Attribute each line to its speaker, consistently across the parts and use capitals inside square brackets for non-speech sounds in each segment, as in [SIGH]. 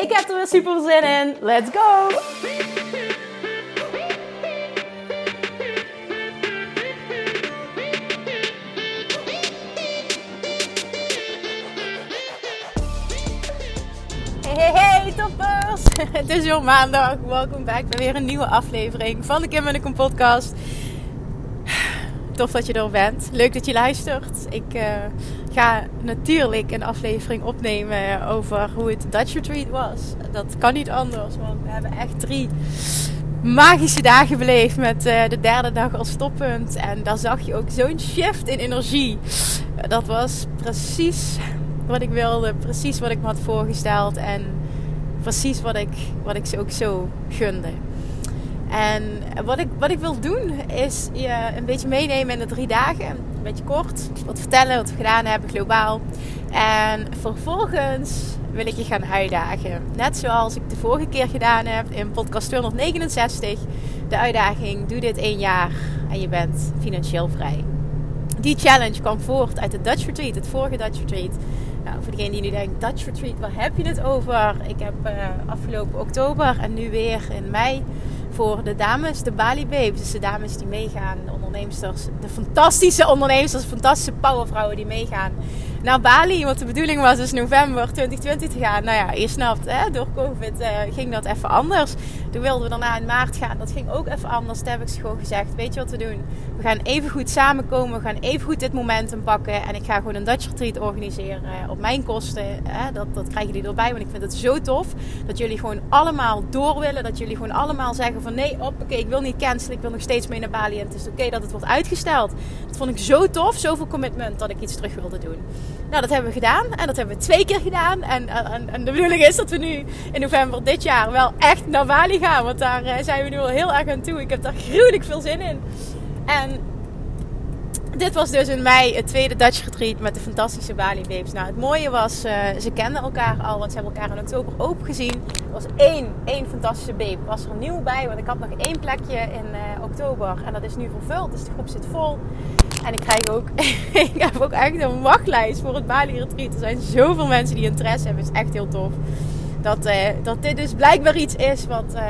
Speaker 1: Ik heb er weer super zin in. Let's go! Hey, hey, hey, toppers! [LAUGHS] Het is weer maandag. Welkom back bij weer een nieuwe aflevering van de Kim en de podcast. [SIGHS] Tof dat je er bent. Leuk dat je luistert. Ik uh, ga natuurlijk een aflevering opnemen over hoe het Dutch Retreat was. Dat kan niet anders, want we hebben echt drie magische dagen beleefd met uh, de derde dag als stoppunt. En daar zag je ook zo'n shift in energie. Dat was precies wat ik wilde, precies wat ik me had voorgesteld en precies wat ik, wat ik ze ook zo gunde. En wat ik, wat ik wil doen is je een beetje meenemen in de drie dagen. Een beetje kort, wat vertellen wat we gedaan hebben globaal. En vervolgens wil ik je gaan uitdagen. Net zoals ik de vorige keer gedaan heb in podcast 269. De uitdaging, doe dit één jaar en je bent financieel vrij. Die challenge kwam voort uit de Dutch Retreat, het vorige Dutch Retreat. Nou, voor degene die nu denkt, Dutch Retreat, waar heb je het over? Ik heb uh, afgelopen oktober en nu weer in mei voor de dames, de Bali Babes. Dus de dames die meegaan, de ondernemers, de fantastische ondernemers, de fantastische powervrouwen die meegaan naar Bali. Want de bedoeling was dus november 2020 te gaan. Nou ja, je snapt, hè, door COVID uh, ging dat even anders. Toen wilden we daarna in maart gaan. Dat ging ook even anders. Toen heb ik ze gewoon gezegd, weet je wat we doen? We gaan even goed samenkomen. We gaan even goed dit momentum pakken. En ik ga gewoon een Dutch Retreat organiseren op mijn kosten. Hè. Dat, dat krijgen jullie erbij. Want ik vind het zo tof dat jullie gewoon allemaal door willen. Dat jullie gewoon allemaal zeggen van nee, op, oké, ik wil niet cancelen. Ik wil nog steeds mee naar Bali. En het is oké dat het wordt uitgesteld. Dat vond ik zo tof. Zoveel commitment dat ik iets terug wilde doen. Nou, dat hebben we gedaan. En dat hebben we twee keer gedaan. En, en, en, de bedoeling is dat we nu in november dit jaar wel echt naar Bali gaan. Want daar uh, zijn we nu al heel erg aan toe. Ik heb daar gruwelijk veel zin in. En dit was dus in mei het tweede Dutch retreat met de fantastische Bali Babes. Nou, het mooie was, uh, ze kenden elkaar al, want ze hebben elkaar in oktober ook gezien. Er was één, één fantastische babe. Was er nieuw bij, want ik had nog één plekje in uh, oktober. En dat is nu vervuld, dus de groep zit vol. En ik krijg ook, [LAUGHS] ik heb ook echt een wachtlijst voor het Bali retreat. Er zijn zoveel mensen die interesse hebben. Het is echt heel tof. Dat, uh, dat dit dus blijkbaar iets is wat, uh,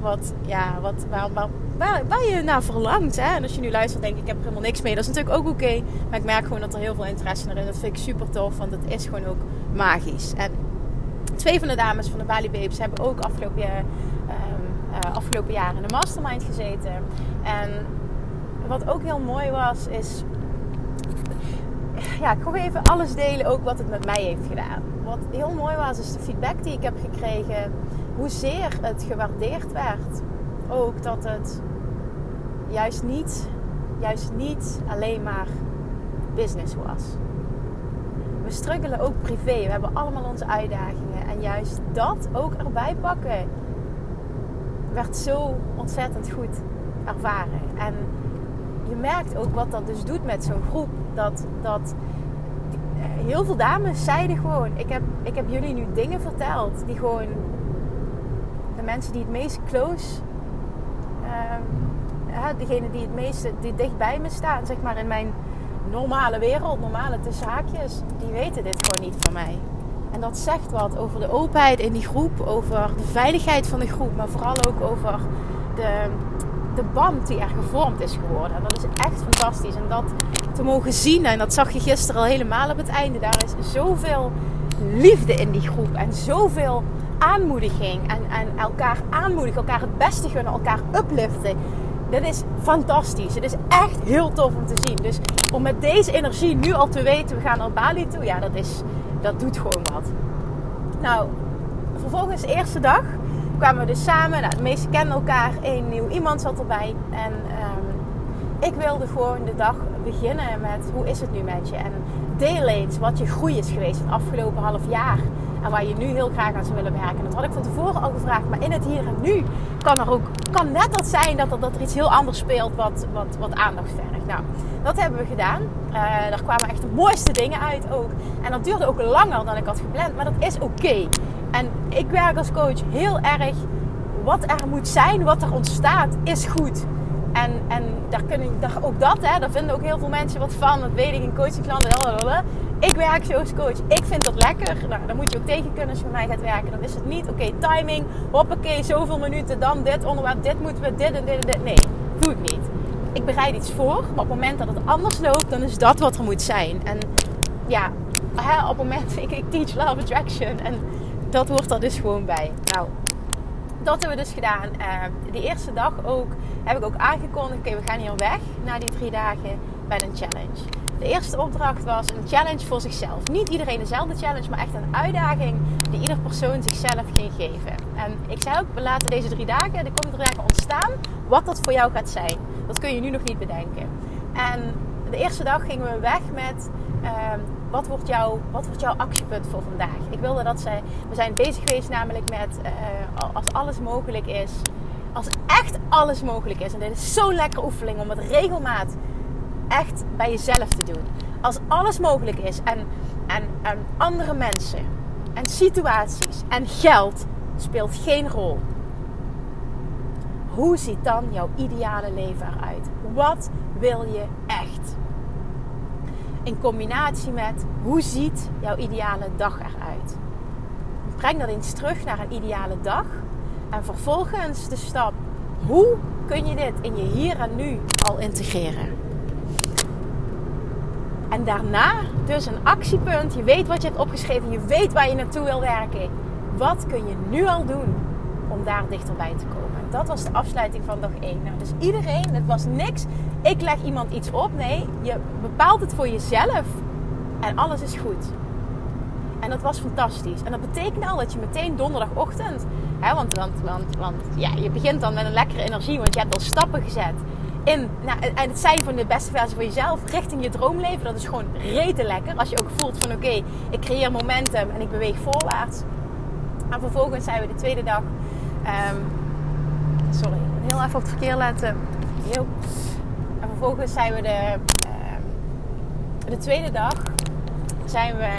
Speaker 1: wat, ja, wat, waar, waar, waar, je naar verlangt. Hè? En als je nu luistert denk ik, ik heb er helemaal niks mee. Dat is natuurlijk ook oké. Maar ik merk gewoon dat er heel veel interesse naar is. Dat vind ik super tof, want het is gewoon ook magisch. En twee van de dames van de Bali Babes hebben ook afgelopen, uh, uh, afgelopen jaar in de mastermind gezeten. En wat ook heel mooi was, is... Ja, ik ga even alles delen, ook wat het met mij heeft gedaan. Wat heel mooi was, is de feedback die ik heb gekregen. Hoezeer het gewaardeerd werd. Ook dat het juist niet, juist niet alleen maar business was. We struggelen ook privé. We hebben allemaal onze uitdagingen. En juist dat ook erbij pakken werd zo ontzettend goed ervaren. En je merkt ook wat dat dus doet met zo'n groep. Dat, dat heel veel dames zeiden gewoon: ik heb, ik heb jullie nu dingen verteld die gewoon de mensen die het meest close, uh, degene die het meest die dicht bij me staan, zeg maar in mijn normale wereld, normale tussenhaakjes, die weten dit gewoon niet van mij. En dat zegt wat over de openheid in die groep, over de veiligheid van de groep, maar vooral ook over de, de band die er gevormd is geworden. En dat is echt fantastisch. En dat te mogen zien, en dat zag je gisteren al helemaal op het einde, daar is zoveel liefde in die groep en zoveel aanmoediging. En, en elkaar aanmoedigen, elkaar het beste gunnen, elkaar upliften. Dat is fantastisch. Het is echt heel tof om te zien. Dus om met deze energie nu al te weten, we gaan naar Bali toe, ja, dat, is, dat doet gewoon wat. Nou, vervolgens de eerste dag kwamen we dus samen. Nou, de meesten kennen elkaar. Eén nieuw iemand zat erbij. En um, ik wilde gewoon de dag beginnen met hoe is het nu met je? En deel eens wat je groei is geweest het afgelopen half jaar. En waar je nu heel graag aan zou willen werken. Dat had ik van tevoren al gevraagd. Maar in het hier en nu kan er ook kan net dat zijn dat er, dat er iets heel anders speelt wat, wat, wat aandacht vergt. Nou, dat hebben we gedaan. Uh, daar kwamen echt de mooiste dingen uit ook. En dat duurde ook langer dan ik had gepland. Maar dat is oké. En ik werk als coach heel erg. Wat er moet zijn, wat er ontstaat, is goed. En, en daar kunnen, daar, ook dat, hè, daar vinden ook heel veel mensen wat van. Dat weet ik in coachingklanten. Ik werk zo als coach. Ik vind dat lekker. Nou, dan moet je ook tegen kunnen als je mij gaat werken. Dan is het niet, oké, timing. Hoppakee, zoveel minuten, dan dit onderwerp. Dit moeten we, dit en dit en dit. Nee, doe ik niet. Ik bereid iets voor. Maar op het moment dat het anders loopt, dan is dat wat er moet zijn. En ja, hè, op het moment, [LAUGHS] ik, ik teach love attraction. En dat hoort er dus gewoon bij. Nou, dat hebben we dus gedaan. Uh, die eerste dag ook heb ik ook aangekondigd: oké, we gaan hier weg na die drie dagen bij een challenge. De eerste opdracht was een challenge voor zichzelf. Niet iedereen dezelfde challenge, maar echt een uitdaging die ieder persoon zichzelf ging geven. En ik zei ook: we laten deze drie dagen, de komende drie dagen ontstaan, wat dat voor jou gaat zijn. Dat kun je nu nog niet bedenken. En de eerste dag gingen we weg met. Uh, wat wordt, jouw, wat wordt jouw actiepunt voor vandaag? Ik wilde dat zij. We zijn bezig geweest namelijk met uh, als alles mogelijk is. Als echt alles mogelijk is. En dit is zo'n lekkere oefening om het regelmaat echt bij jezelf te doen. Als alles mogelijk is en, en, en andere mensen en situaties en geld speelt geen rol. Hoe ziet dan jouw ideale leven eruit? Wat wil je echt? In combinatie met hoe ziet jouw ideale dag eruit. Breng dat eens terug naar een ideale dag en vervolgens de stap hoe kun je dit in je hier en nu al integreren. En daarna dus een actiepunt. Je weet wat je hebt opgeschreven, je weet waar je naartoe wil werken. Wat kun je nu al doen om daar dichterbij te komen? Dat was de afsluiting van dag 1. Nou, dus iedereen, het was niks. Ik leg iemand iets op. Nee, je bepaalt het voor jezelf. En alles is goed. En dat was fantastisch. En dat betekent al dat je meteen donderdagochtend. Hè, want, want, want, want ja, je begint dan met een lekkere energie. Want je hebt al stappen gezet. In, nou, en het zijn van de beste versie van jezelf richting je droomleven. Dat is gewoon rete lekker. Als je ook voelt van oké, ik creëer momentum en ik beweeg voorwaarts. En vervolgens zijn we de tweede dag. Um, sorry, heel even op het verkeer letten. Yo. En vervolgens zijn we de, uh, de tweede dag zijn we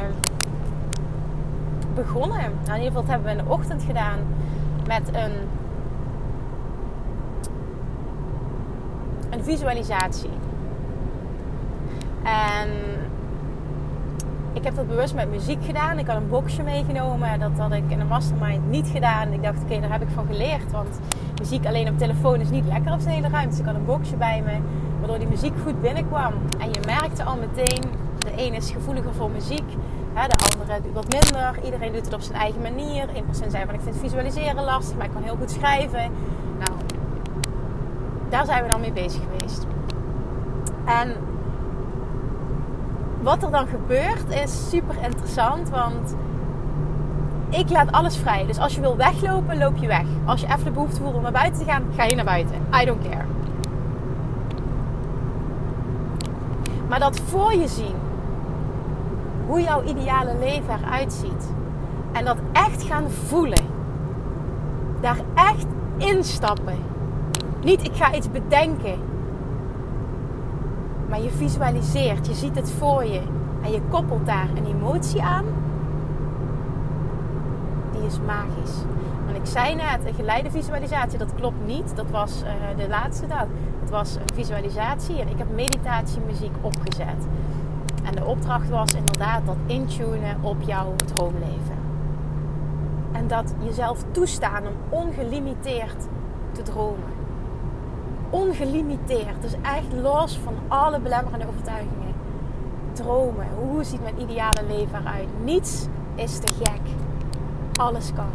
Speaker 1: begonnen. Nou, in ieder geval dat hebben we in de ochtend gedaan met een, een visualisatie. En ik heb dat bewust met muziek gedaan. Ik had een boxje meegenomen. Dat had ik in een mastermind niet gedaan. Ik dacht, oké, daar heb ik van geleerd. Want muziek alleen op telefoon is niet lekker op zijn hele ruimte. Dus ik had een boxje bij me. Waardoor die muziek goed binnenkwam. En je merkte al meteen, de een is gevoeliger voor muziek. de andere doet wat minder. Iedereen doet het op zijn eigen manier. 1% zei van, ik vind visualiseren lastig. Maar ik kan heel goed schrijven. Nou, daar zijn we dan mee bezig geweest. En wat er dan gebeurt is super interessant. Want ik laat alles vrij. Dus als je wil weglopen, loop je weg. Als je even de behoefte voelt om naar buiten te gaan, ga je naar buiten. I don't care. Maar dat voor je zien hoe jouw ideale leven eruit ziet. En dat echt gaan voelen. Daar echt instappen. Niet ik ga iets bedenken. Maar je visualiseert, je ziet het voor je en je koppelt daar een emotie aan. Die is magisch. Want ik zei net, een geleide visualisatie, dat klopt niet. Dat was uh, de laatste dag. Het was een visualisatie en ik heb meditatiemuziek opgezet. En de opdracht was inderdaad dat intunen op jouw droomleven. En dat jezelf toestaan om ongelimiteerd te dromen ongelimiteerd. Dus echt los van alle belemmerende overtuigingen. Dromen. Hoe ziet mijn ideale leven eruit? Niets is te gek. Alles kan.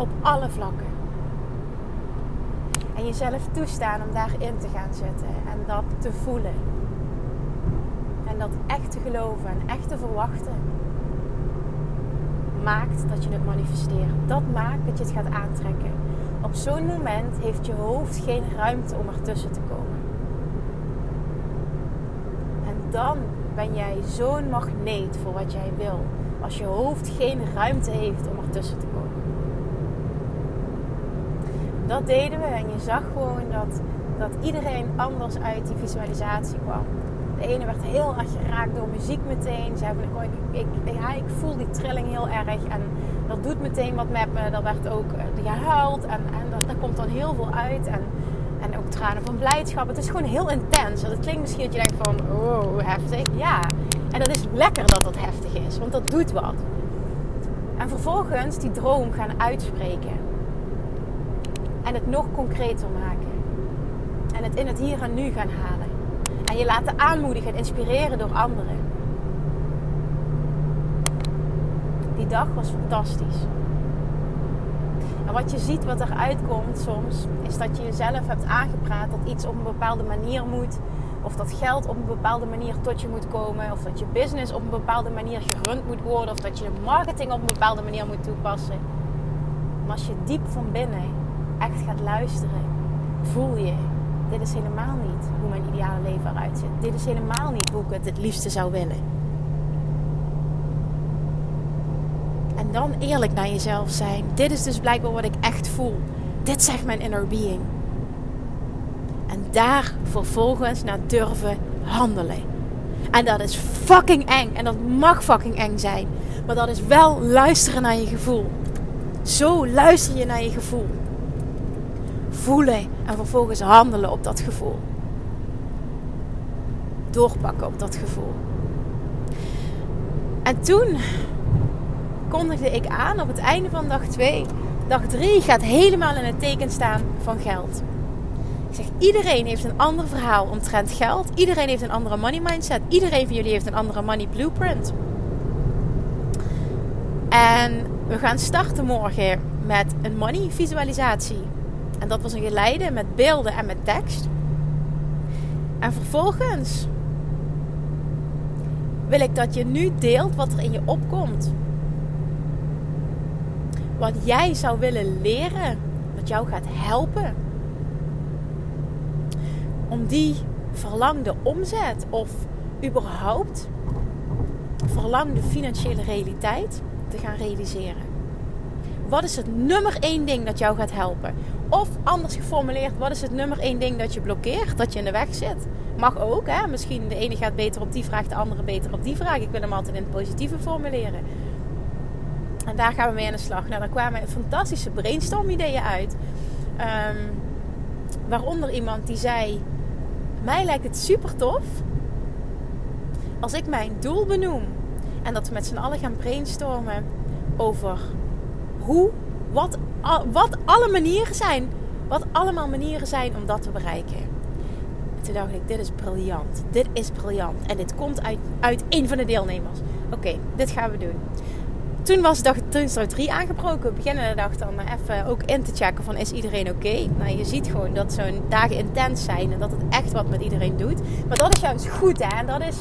Speaker 1: Op alle vlakken. En jezelf toestaan om daarin te gaan zitten. En dat te voelen. En dat echt te geloven en echt te verwachten. Maakt dat je het manifesteert. Dat maakt dat je het gaat aantrekken op zo'n moment heeft je hoofd geen ruimte om ertussen te komen. En dan ben jij zo'n magneet voor wat jij wil. Als je hoofd geen ruimte heeft om ertussen te komen. Dat deden we en je zag gewoon dat, dat iedereen anders uit die visualisatie kwam. De ene werd heel erg geraakt door muziek meteen. Ze hebben, oh, ik, ik, ik voel die trilling heel erg. En dat doet meteen wat met me. Er werd ook eh, gehuild. En, en daar komt dan heel veel uit. En, en ook tranen van blijdschap. Het is gewoon heel intens. En het klinkt misschien dat je denkt van... Oh, heftig. Ja. En dat is lekker dat dat heftig is. Want dat doet wat. En vervolgens die droom gaan uitspreken. En het nog concreter maken. En het in het hier en nu gaan halen. En je laten aanmoedigen en inspireren door anderen. Die dag was fantastisch. En wat je ziet, wat eruit komt soms, is dat je jezelf hebt aangepraat dat iets op een bepaalde manier moet. Of dat geld op een bepaalde manier tot je moet komen. Of dat je business op een bepaalde manier gerund moet worden. Of dat je marketing op een bepaalde manier moet toepassen. Maar als je diep van binnen echt gaat luisteren, voel je dit is helemaal niet hoe mijn ideale leven eruit ziet. Dit is helemaal niet hoe ik het het liefste zou willen. En dan eerlijk naar jezelf zijn. Dit is dus blijkbaar wat ik echt voel. Dit zegt mijn inner being. En daar vervolgens naar durven handelen. En dat is fucking eng. En dat mag fucking eng zijn. Maar dat is wel luisteren naar je gevoel. Zo luister je naar je gevoel voelen en vervolgens handelen op dat gevoel. Doorpakken op dat gevoel. En toen kondigde ik aan op het einde van dag 2. Dag 3 gaat helemaal in het teken staan van geld. Ik zeg, iedereen heeft een ander verhaal omtrent geld. Iedereen heeft een andere money mindset. Iedereen van jullie heeft een andere money blueprint. En we gaan starten morgen met een money visualisatie. En dat was een geleide met beelden en met tekst. En vervolgens wil ik dat je nu deelt wat er in je opkomt. Wat jij zou willen leren, wat jou gaat helpen. Om die verlangde omzet of überhaupt verlangde financiële realiteit te gaan realiseren. Wat is het nummer één ding dat jou gaat helpen? Of anders geformuleerd, wat is het nummer één ding dat je blokkeert, dat je in de weg zit? Mag ook, hè? Misschien de ene gaat beter op die vraag, de andere beter op die vraag. Ik wil hem altijd in het positieve formuleren. En daar gaan we mee aan de slag. Nou, daar kwamen fantastische brainstorm-ideeën uit. Um, waaronder iemand die zei: Mij lijkt het super tof als ik mijn doel benoem. En dat we met z'n allen gaan brainstormen over hoe, wat, wat alle manieren zijn. Wat allemaal manieren zijn om dat te bereiken. En toen dacht ik, dit is briljant. Dit is briljant. En dit komt uit, uit een van de deelnemers. Oké, dit gaan we doen. Toen was dag, toen is 3 aangebroken. We beginnen de dag dan even ook in te checken van is iedereen oké? Nou, je ziet gewoon dat zo'n dagen intens zijn en dat het echt wat met iedereen doet. Maar dat is juist goed hè. En dat is,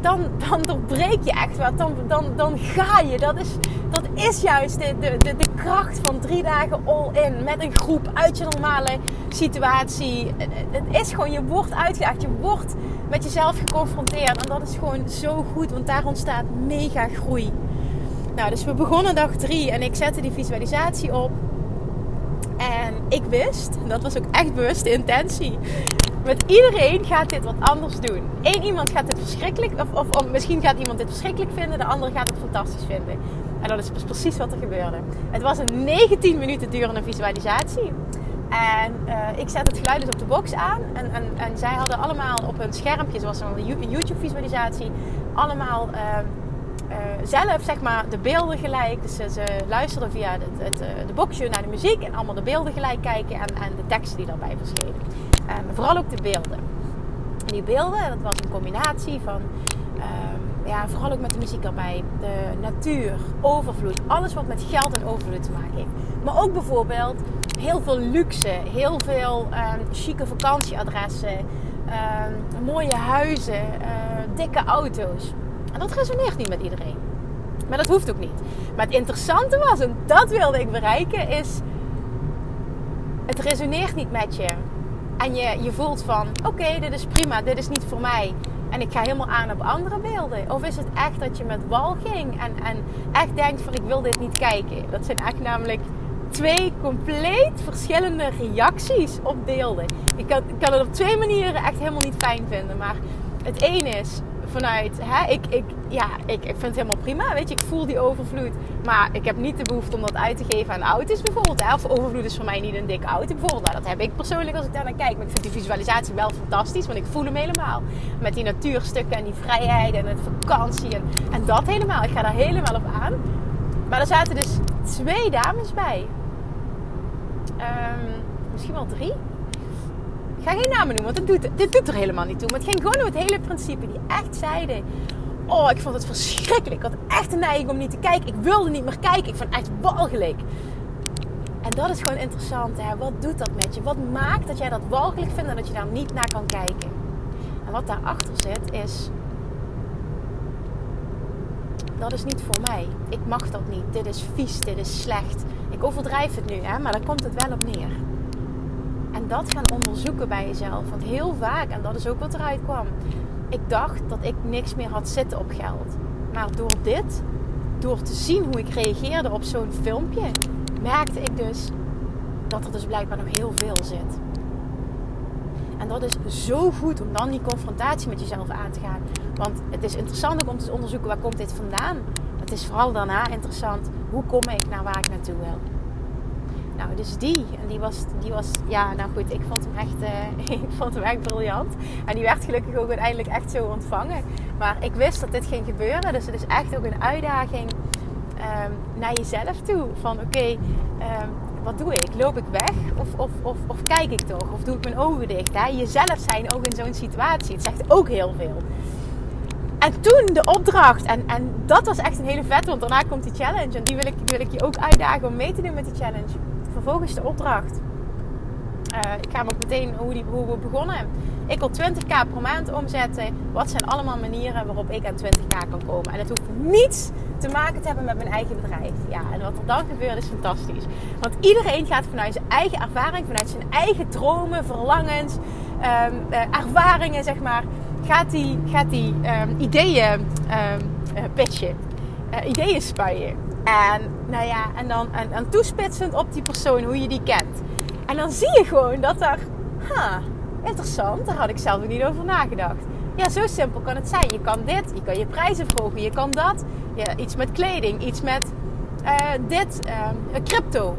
Speaker 1: dan, dan doorbreek je echt wat. Dan, dan, dan ga je. Dat is, dat is juist de, de, de, de kracht van drie dagen all-in. Met een groep uit je normale situatie. Het is gewoon, je wordt uitgedaagd. Je wordt met jezelf geconfronteerd. En dat is gewoon zo goed. Want daar ontstaat mega groei. Nou, dus we begonnen dag drie. En ik zette die visualisatie op. En ik wist, dat was ook echt bewuste intentie. Met iedereen gaat dit wat anders doen. Eén iemand gaat dit verschrikkelijk, of, of, misschien gaat iemand dit verschrikkelijk vinden, de andere gaat het fantastisch vinden. En dat is precies wat er gebeurde. Het was een 19 minuten durende visualisatie. En uh, ik zet het geluid dus op de box aan. En, en, en zij hadden allemaal op hun schermpje, zoals een YouTube-visualisatie, allemaal uh, uh, zelf zeg maar de beelden gelijk. Dus ze, ze luisterden via het, het, eh, de boxje naar de muziek en allemaal de beelden gelijk kijken en, en de teksten die daarbij verschenen. Um, vooral ook de beelden. En die beelden, dat was een combinatie van, um, ja, vooral ook met de muziek erbij, de natuur, overvloed, alles wat met geld en overvloed te maken heeft. Maar ook bijvoorbeeld heel veel luxe, heel veel um, chique vakantieadressen, mooie huizen, uh, dikke auto's. En dat resoneert niet met iedereen. Maar dat hoeft ook niet. Maar het interessante was, en dat wilde ik bereiken, is... Het resoneert niet met je. En je, je voelt van, oké, dit is prima, dit is niet voor mij. en ik ga helemaal aan op andere beelden? Of is het echt dat je met walging en, en echt denkt van ik wil dit niet kijken? Dat zijn echt namelijk twee compleet verschillende reacties op beelden. Ik kan, ik kan het op twee manieren echt helemaal niet fijn vinden. Maar het ene is vanuit, hè, ik, ik, ja, ik, ik vind het helemaal prima. Weet je, ik voel die overvloed. Maar ik heb niet de behoefte om dat uit te geven aan auto's bijvoorbeeld. Hè. Of overvloed is voor mij niet een dikke auto bijvoorbeeld. Nou, dat heb ik persoonlijk als ik daar naar kijk. Maar ik vind die visualisatie wel fantastisch, want ik voel hem helemaal. Met die natuurstukken en die vrijheid en het vakantie en, en dat helemaal. Ik ga daar helemaal op aan. Maar er zaten dus twee dames bij. Um, misschien wel drie. Ga geen namen noemen, want dit doet, dit doet er helemaal niet toe. Maar het ging gewoon om het hele principe. Die echt zeiden... Oh, ik vond het verschrikkelijk. Ik had echt een neiging om niet te kijken. Ik wilde niet meer kijken. Ik vond echt walgelijk. En dat is gewoon interessant. Hè? Wat doet dat met je? Wat maakt dat jij dat walgelijk vindt en dat je daar niet naar kan kijken? En wat daarachter zit is... Dat is niet voor mij. Ik mag dat niet. Dit is vies. Dit is slecht. Ik overdrijf het nu, hè? maar daar komt het wel op neer. En dat gaan onderzoeken bij jezelf. Want heel vaak, en dat is ook wat eruit kwam. Ik dacht dat ik niks meer had zitten op geld. Maar door dit, door te zien hoe ik reageerde op zo'n filmpje, merkte ik dus dat er dus blijkbaar nog heel veel zit. En dat is zo goed om dan die confrontatie met jezelf aan te gaan. Want het is interessant om te onderzoeken waar komt dit vandaan. Het is vooral daarna interessant hoe kom ik naar waar ik naartoe wil. Nou, dus die. En die was, die was ja, nou goed, ik vond hem echt, uh, [LAUGHS] ik vond hem echt briljant. En die werd gelukkig ook uiteindelijk echt zo ontvangen. Maar ik wist dat dit ging gebeuren. Dus het is echt ook een uitdaging um, naar jezelf toe. Van oké, ehm, wat doe ik? Loop ik weg? Of, of, of, of, kijk ik toch? Of doe ik mijn ogen dicht? Hè? Jezelf zijn ook in zo'n situatie. Het zegt ook heel veel. En toen de opdracht, en, en dat was echt een hele vet, want daarna komt die challenge. En die wil ik, wil ik je ook uitdagen om mee te doen met die challenge vervolgens de opdracht. Uh, ik ga hem ook meteen hoe, die, hoe we begonnen. Ik wil 20k per maand omzetten. Wat zijn allemaal manieren waarop ik aan 20k kan komen? En het hoeft niets te maken te hebben met mijn eigen bedrijf. Ja, en wat er dan gebeurt is fantastisch. Want iedereen gaat vanuit zijn eigen ervaring, vanuit zijn eigen dromen, verlangens, um, uh, ervaringen, zeg maar, gaat die, gaat die um, ideeën um, pitchen. ideeën spuien. En, nou ja, en dan en, en toespitsend op die persoon, hoe je die kent. En dan zie je gewoon dat er, ha, interessant, daar had ik zelf niet over nagedacht. Ja, zo simpel kan het zijn. Je kan dit, je kan je prijzen verhogen, je kan dat. Iets met kleding, iets met uh, dit, uh, crypto.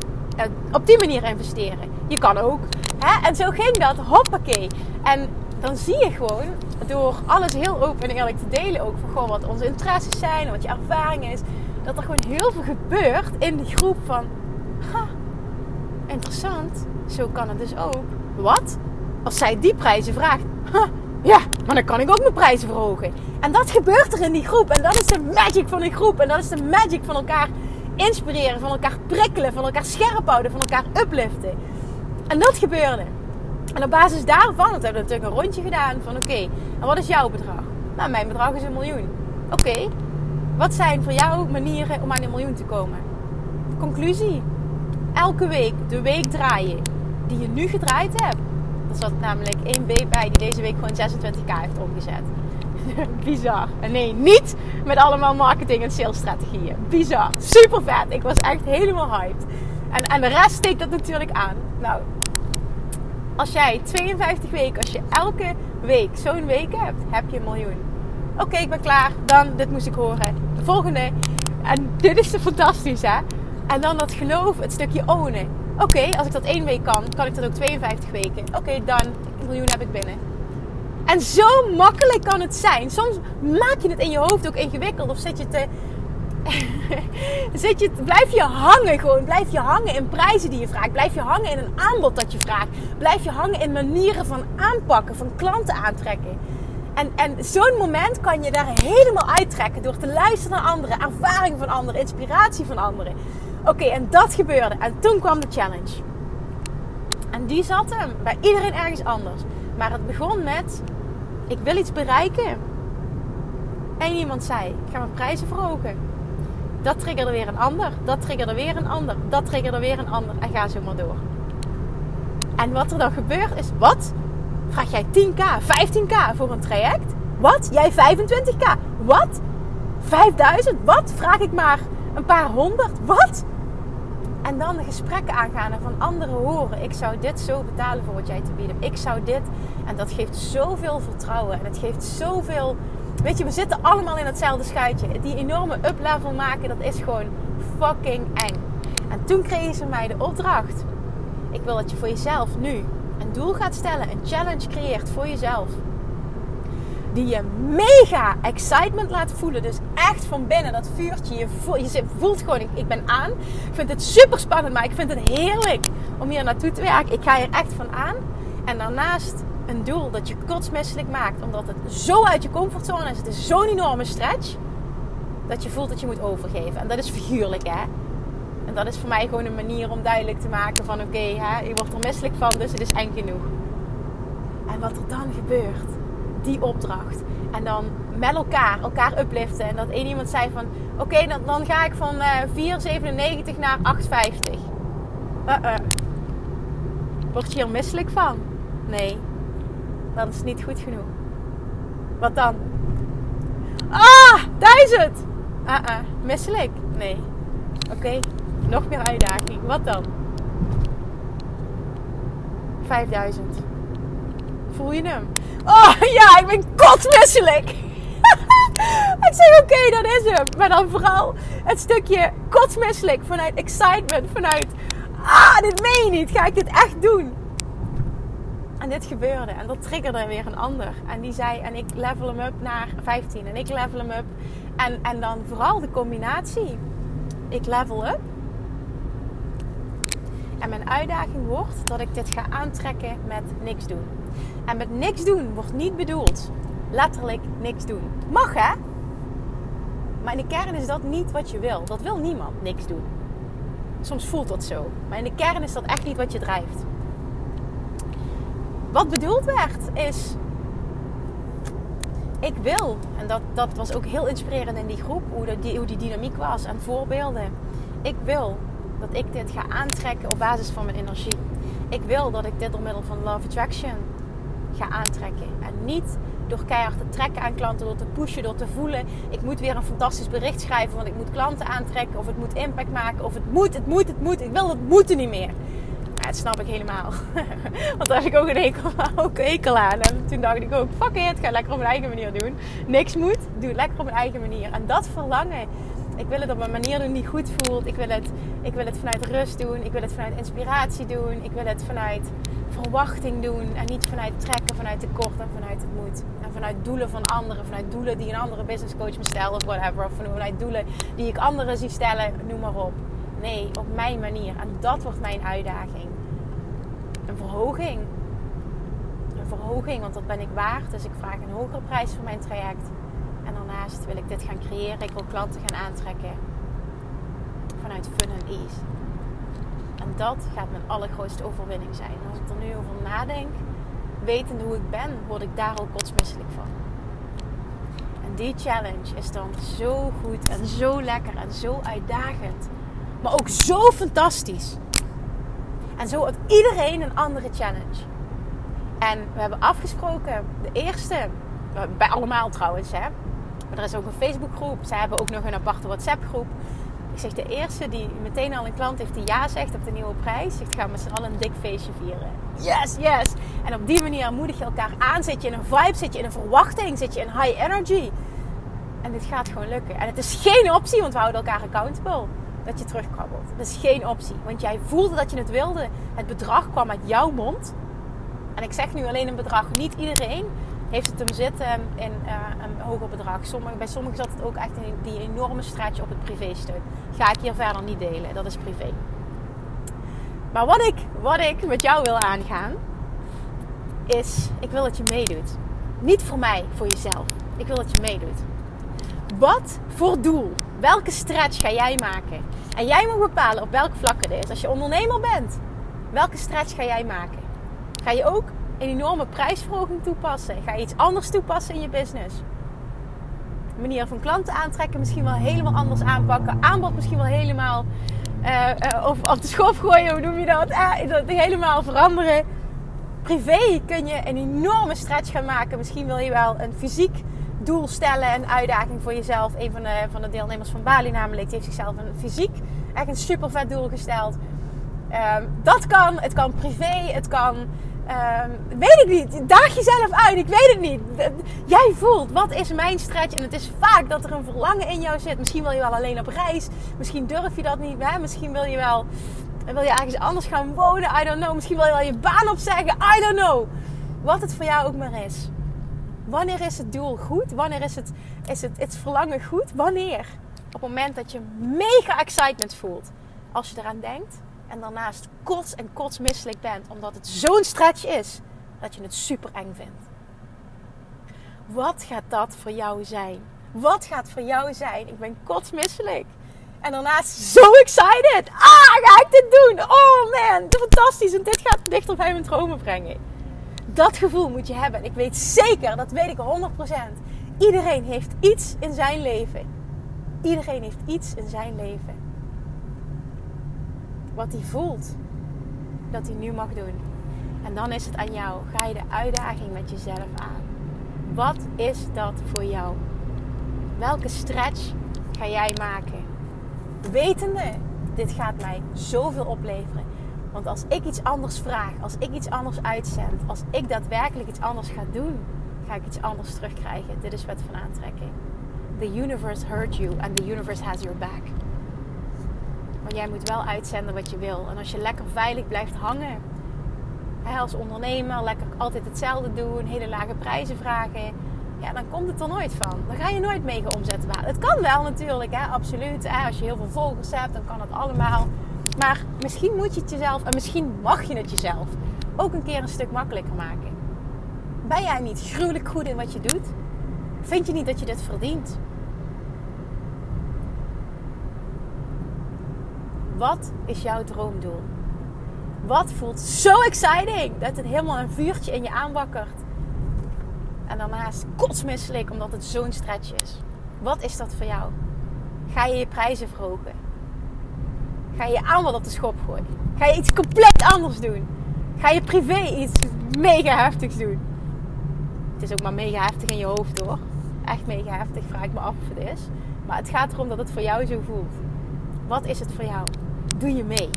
Speaker 1: Op die manier investeren. Je kan ook. Hè? En zo ging dat, hoppakee. En dan zie je gewoon, door alles heel open en eerlijk te delen ook... van gewoon wat onze interesses zijn wat je ervaring is dat er gewoon heel veel gebeurt in die groep van... Ha, interessant, zo kan het dus ook. Wat? Als zij die prijzen vraagt, ha, ja, maar dan kan ik ook mijn prijzen verhogen. En dat gebeurt er in die groep. En dat is de magic van die groep. En dat is de magic van elkaar inspireren, van elkaar prikkelen, van elkaar scherp houden, van elkaar upliften. En dat gebeurde. En op basis daarvan, dat hebben we natuurlijk een rondje gedaan van oké, en wat is jouw bedrag? Nou, mijn bedrag is een miljoen. Oké, wat zijn voor jou manieren om aan een miljoen te komen? Conclusie. Elke week de week draaien die je nu gedraaid hebt. Dat zat namelijk één week bij die deze week gewoon 26k heeft omgezet. [LAUGHS] Bizar. En nee, niet met allemaal marketing en salesstrategieën. Bizar. Super vet. Ik was echt helemaal hyped. En, en de rest steekt dat natuurlijk aan. Nou, als jij 52 weken, als je elke week zo'n week hebt, heb je een miljoen. Oké, ik ben klaar. Dan, dit moest ik horen. De volgende. En dit is te fantastisch, hè? En dan dat geloof, het stukje ownen. Oké, als ik dat één week kan, kan ik dat ook 52 weken. Oké, dan, een miljoen heb ik binnen. En zo makkelijk kan het zijn. Soms maak je het in je hoofd ook ingewikkeld. Of zit je te... [LAUGHS] zit je, blijf je hangen gewoon. Blijf je hangen in prijzen die je vraagt. Blijf je hangen in een aanbod dat je vraagt. Blijf je hangen in manieren van aanpakken, van klanten aantrekken. En, en zo'n moment kan je daar helemaal uittrekken door te luisteren naar anderen, ervaring van anderen, inspiratie van anderen. Oké, en dat gebeurde. En toen kwam de challenge. En die zat hem bij iedereen ergens anders. Maar het begon met: ik wil iets bereiken. En iemand zei: ik ga mijn prijzen verhogen. Dat triggerde weer een ander. Dat triggerde weer een ander. Dat triggerde weer een ander. En ga zo maar door. En wat er dan gebeurt is: wat? Vraag jij 10k, 15k voor een traject? Wat? Jij 25k? Wat? 5000? Wat? Vraag ik maar een paar honderd? Wat? En dan de gesprekken aangaan en van anderen horen. Ik zou dit zo betalen voor wat jij te bieden. Ik zou dit. En dat geeft zoveel vertrouwen. En het geeft zoveel. Weet je, we zitten allemaal in hetzelfde schuitje. Die enorme up-level maken, dat is gewoon fucking eng. En toen kregen ze mij de opdracht. Ik wil dat je voor jezelf nu een doel gaat stellen. Een challenge creëert voor jezelf die je mega excitement laat voelen. Dus echt van binnen dat vuurtje. Je voelt, je voelt gewoon, ik, ik ben aan. Ik vind het super spannend, maar ik vind het heerlijk om hier naartoe te werken. Ik ga hier echt van aan. En daarnaast een doel dat je kotsmisselijk maakt. Omdat het zo uit je comfortzone is. Het is zo'n enorme stretch. Dat je voelt dat je moet overgeven. En dat is figuurlijk hè. Dat is voor mij gewoon een manier om duidelijk te maken van oké, je wordt er misselijk van, dus het is eng genoeg. En wat er dan gebeurt die opdracht. En dan met elkaar, elkaar upliften. En dat één iemand zei van... Oké, dan, dan ga ik van uh, eh, 4,97 naar 8,50. Uh-uh. Word je hier misselijk van? Nee. Dan is niet goed genoeg. Wat dan? Ah, 1000! Uh-uh. Misselijk? Nee. Oké, nog meer uitdaging. Wat dan? 5000. Voel je hem? Oh ja, ik ben kotsmisselijk. [LAUGHS] ik zeg oké, dat is hem. Maar dan vooral het stukje kotsmisselijk vanuit excitement, vanuit ah, dit meen je niet. Ga ik dit echt doen? En dit gebeurde. En dat triggerde weer een ander. En die zei, en ik level hem up naar 15. En ik level hem up. En, en dan vooral de combinatie. Ik level up. En mijn uitdaging wordt dat ik dit ga aantrekken met niks doen. En met niks doen wordt niet bedoeld letterlijk niks doen. Mag hè? Maar in de kern is dat niet wat je wil. Dat wil niemand, niks doen. Soms voelt dat zo. Maar in de kern is dat echt niet wat je drijft. Wat bedoeld werd is. Ik wil, en dat, dat was ook heel inspirerend in die groep, hoe, die, hoe die dynamiek was en voorbeelden. Ik wil dat ik dit ga aantrekken op basis van mijn energie. Ik wil dat ik dit door middel van Love Attraction ga aantrekken. En niet door keihard te trekken aan klanten, door te pushen, door te voelen. Ik moet weer een fantastisch bericht schrijven, want ik moet klanten aantrekken. Of het moet impact maken. Of het moet, het moet, het moet. Ik wil het moeten niet meer. Ja, dat snap ik helemaal. [LAUGHS] want daar heb ik ook een hekel, ook een hekel aan. En toen dacht ik ook, fuck it, ga lekker op mijn eigen manier doen. Niks moet, doe het lekker op mijn eigen manier. En dat verlangen ik wil het op een manier doen die goed voelt. Ik wil, het, ik wil het vanuit rust doen. Ik wil het vanuit inspiratie doen. Ik wil het vanuit verwachting doen. En niet vanuit trekken, vanuit tekort en vanuit het moed. En vanuit doelen van anderen. Vanuit doelen die een andere business coach me stelt of whatever. Of vanuit doelen die ik anderen zie stellen. Noem maar op. Nee, op mijn manier. En dat wordt mijn uitdaging. Een verhoging. Een verhoging, want dat ben ik waard. Dus ik vraag een hogere prijs voor mijn traject. En daarnaast wil ik dit gaan creëren. Ik wil klanten gaan aantrekken vanuit fun en ease. En dat gaat mijn allergrootste overwinning zijn. als ik er nu over nadenk, wetende hoe ik ben, word ik daar ook kotsmisselijk van. En die challenge is dan zo goed en zo lekker en zo uitdagend. Maar ook zo fantastisch. En zo heeft iedereen een andere challenge. En we hebben afgesproken, de eerste, bij allemaal trouwens, hè, maar er is ook een Facebookgroep. Zij hebben ook nog een aparte WhatsApp groep. Ik zeg, de eerste die meteen al een klant heeft die ja zegt op de nieuwe prijs. Zegt, gaan we met z'n allen een dik feestje vieren. Yes, yes. En op die manier moedig je elkaar aan. Zit je in een vibe, zit je in een verwachting, zit je in high energy. En dit gaat gewoon lukken. En het is geen optie, want we houden elkaar accountable. Dat je terugkrabbelt. Het is geen optie. Want jij voelde dat je het wilde. Het bedrag kwam uit jouw mond. En ik zeg nu alleen een bedrag. Niet iedereen heeft het hem zitten in uh, een hoger bedrag. Sommige, bij sommigen zat het ook echt in die enorme straatje op het privésteun. Ga ik hier verder niet delen, dat is privé. Maar wat ik, wat ik met jou wil aangaan, is ik wil dat je meedoet. Niet voor mij, voor jezelf. Ik wil dat je meedoet. Wat voor doel, welke stretch ga jij maken? En jij moet bepalen op welk vlak het is. Als je ondernemer bent, welke stretch ga jij maken? Ga je ook een enorme prijsverhoging toepassen? Ga je iets anders toepassen in je business? Manier van klanten aantrekken misschien wel helemaal anders aanpakken. Aanbod misschien wel helemaal uh, uh, of op de schop gooien, hoe noem je dat? Uh, dat helemaal veranderen. Privé kun je een enorme stretch gaan maken. Misschien wil je wel een fysiek doel stellen, een uitdaging voor jezelf. Een van de, van de deelnemers van Bali namelijk, die heeft zichzelf een fysiek echt een super vet doel gesteld. Um, dat kan, het kan privé, het kan Um, weet ik niet. Daag jezelf uit. Ik weet het niet. Jij voelt, wat is mijn stretch? En het is vaak dat er een verlangen in jou zit. Misschien wil je wel alleen op reis. Misschien durf je dat niet. Hè? Misschien wil je wel wil je ergens anders gaan wonen. I don't know. Misschien wil je wel je baan opzeggen. I don't know. Wat het voor jou ook maar is. Wanneer is het doel goed? Wanneer is het, is het, het verlangen goed? Wanneer? Op het moment dat je mega excitement voelt. Als je eraan denkt en daarnaast kots en kotsmisselijk bent omdat het zo'n stretch is dat je het super eng vindt. Wat gaat dat voor jou zijn? Wat gaat voor jou zijn? Ik ben kotsmisselijk. En daarnaast zo excited. Ah, ga ik dit doen? Oh man, fantastisch. En dit gaat dichter bij mijn dromen brengen. Dat gevoel moet je hebben. En ik weet zeker, dat weet ik 100%. Iedereen heeft iets in zijn leven. Iedereen heeft iets in zijn leven wat hij voelt dat hij nu mag doen. En dan is het aan jou. Ga je de uitdaging met jezelf aan. Wat is dat voor jou? Welke stretch ga jij maken? Wetende, dit gaat mij zoveel opleveren. Want als ik iets anders vraag, als ik iets anders uitzend, als ik daadwerkelijk iets anders ga doen, ga ik iets anders terugkrijgen. Dit is wet van aantrekking. The universe heard you and the universe has your back. Jij moet wel uitzenden wat je wil. En als je lekker veilig blijft hangen, als ondernemer, lekker altijd hetzelfde doen, hele lage prijzen vragen, ja, dan komt het er nooit van. Dan ga je nooit mega omzet behalen. Het kan wel natuurlijk, hè, absoluut. Hè. Als je heel veel volgers hebt, dan kan het allemaal. Maar misschien moet je het jezelf, en misschien mag je het jezelf, ook een keer een stuk makkelijker maken. Ben jij niet gruwelijk goed in wat je doet? Vind je niet dat je dit verdient? Wat is jouw droomdoel? Wat voelt zo exciting dat het helemaal een vuurtje in je aanwakkert? En daarnaast kotsmisselijk omdat het zo'n stretch is. Wat is dat voor jou? Ga je je prijzen verhogen? Ga je je aanbod op de schop gooien? Ga je iets compleet anders doen? Ga je privé iets mega heftigs doen? Het is ook maar mega heftig in je hoofd hoor. Echt mega heftig, vraag ik me af of het is. Maar het gaat erom dat het voor jou zo voelt. Wat is het voor jou? Doe je mee?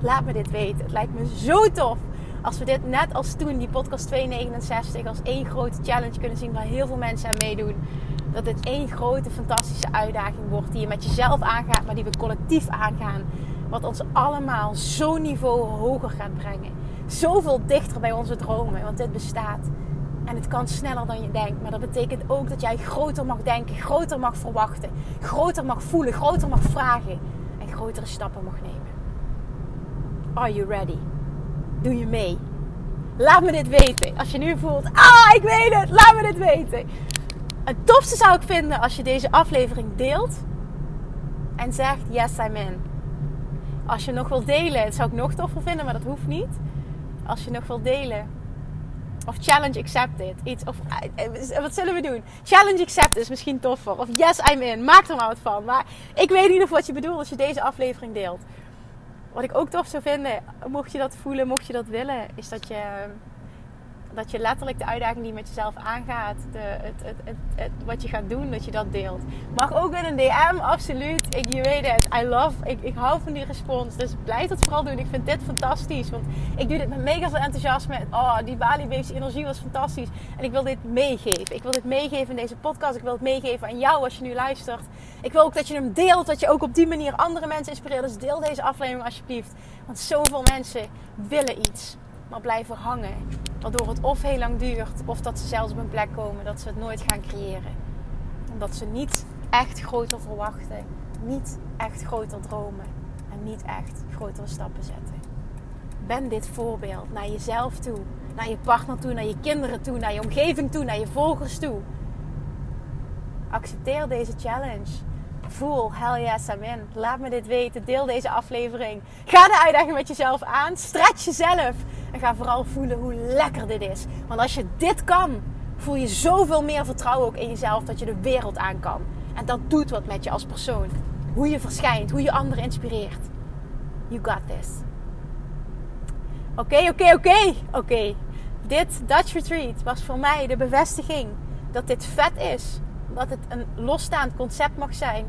Speaker 1: Laat me dit weten. Het lijkt me zo tof als we dit net als toen, die podcast 269, als één grote challenge kunnen zien waar heel veel mensen aan meedoen. Dat dit één grote fantastische uitdaging wordt die je met jezelf aangaat, maar die we collectief aangaan. Wat ons allemaal zo'n niveau hoger gaat brengen. Zoveel dichter bij onze dromen, want dit bestaat. En het kan sneller dan je denkt. Maar dat betekent ook dat jij groter mag denken, groter mag verwachten, groter mag voelen, groter mag vragen grotere stappen mag nemen. Are you ready? Doe je mee? Laat me dit weten. Als je nu voelt, ah, ik weet het, laat me dit weten. Het tofste zou ik vinden als je deze aflevering deelt en zegt, yes, I'm in. Als je nog wil delen, zou ik nog toffer vinden, maar dat hoeft niet. Als je nog wil delen, of challenge accepted. Iets, of, eh, wat zullen we doen? Challenge accepted is misschien toffer. Of yes, I'm in. Maak er maar wat van. Maar ik weet niet of wat je bedoelt als je deze aflevering deelt. Wat ik ook tof zou vinden, mocht je dat voelen, mocht je dat willen, is dat je dat je letterlijk de uitdaging die met jezelf aangaat, de, het, het, het, wat je gaat doen, dat je dat deelt. Mag ook in een DM, absoluut. Ik, je weet het, I love, ik, ik hou van die respons. Dus blijf dat vooral doen. Ik vind dit fantastisch. Want ik doe dit met mega veel enthousiasme. Oh, die Bali Waves energie was fantastisch. En ik wil dit meegeven. Ik wil dit meegeven in deze podcast. Ik wil het meegeven aan jou als je nu luistert. Ik wil ook dat je hem deelt. Dat je ook op die manier andere mensen inspireert. Dus deel deze aflevering alsjeblieft. Want zoveel mensen willen iets maar blijven hangen. Waardoor het of heel lang duurt, of dat ze zelfs op een plek komen dat ze het nooit gaan creëren. Omdat ze niet echt groter verwachten, niet echt groter dromen en niet echt grotere stappen zetten. Ben dit voorbeeld naar jezelf toe, naar je partner toe, naar je kinderen toe, naar je omgeving toe, naar je volgers toe. Accepteer deze challenge voel, hell yes, I'm in. Laat me dit weten. Deel deze aflevering. Ga de uitdaging met jezelf aan. Stretch jezelf. En ga vooral voelen hoe lekker dit is. Want als je dit kan, voel je zoveel meer vertrouwen ook in jezelf dat je de wereld aan kan. En dat doet wat met je als persoon. Hoe je verschijnt, hoe je anderen inspireert. You got this. Oké, oké, oké, oké. Dit Dutch Retreat was voor mij de bevestiging dat dit vet is. Dat het een losstaand concept mag zijn.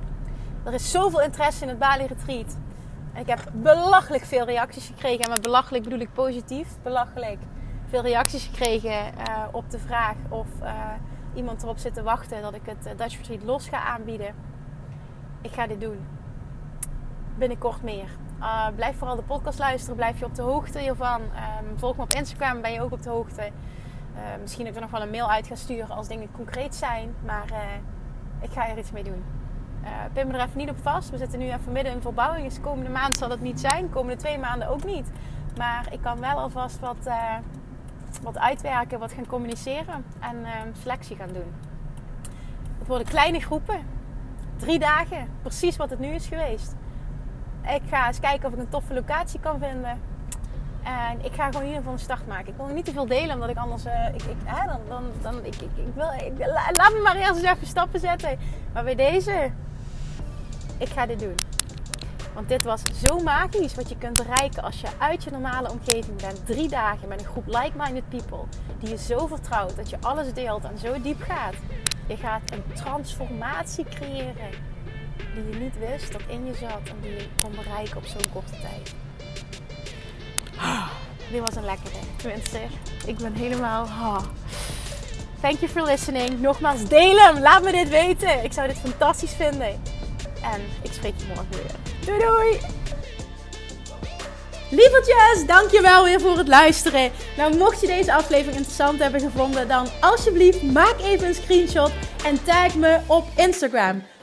Speaker 1: Er is zoveel interesse in het Bali Retreat. En ik heb belachelijk veel reacties gekregen. En met belachelijk bedoel ik positief. Belachelijk veel reacties gekregen uh, op de vraag of uh, iemand erop zit te wachten dat ik het uh, Dutch Retreat los ga aanbieden. Ik ga dit doen. Binnenkort meer. blijf vooral de podcast luisteren. Blijf je op de hoogte hiervan. Um, volg me op Instagram. Ben je ook op de hoogte. Misschien dat ik er nog wel een mail uit ga sturen als dingen concreet zijn. Maar ik ga er iets mee doen. Uh, pin me er even niet op vast. We zitten nu even midden in verbouwing. Dus de komende maand zal het niet zijn. De komende twee maanden ook niet. Maar ik kan wel alvast wat, wat uitwerken, wat gaan communiceren en uh, selectie gaan doen. Het worden kleine groepen. Drie dagen. Precies wat het nu is geweest. Ik ga eens kijken of ik een toffe locatie kan vinden. En ik ga gewoon in ieder geval een start maken. Ik wil nog niet te veel delen, omdat ik anders... Hè, dan, dan, dan, ik, wil, laat me maar eerst eens even stappen zetten. Maar bij deze ik ga dit doen. Want dit was zo magisch wat je kunt bereiken als je uit je normale omgeving bent. Drie dagen met een groep like-minded people die je zo vertrouwt dat je alles deelt en zo diep gaat. Je gaat een transformatie creëren die je niet wist dat in je zat en die je kon bereiken op zo'n korte tijd. [GASPS] dit was een lekkere. Tenminste, ik ben helemaal... Thank you for listening. Nogmaals, deel hem. Laat me dit weten. Ik zou dit fantastisch vinden. En ik spreek je morgen weer. Doei doei! Lievertjes, dankjewel weer voor het luisteren. Nou, mocht je deze aflevering interessant hebben gevonden, dan alsjeblieft maak even een screenshot en tag me op Instagram.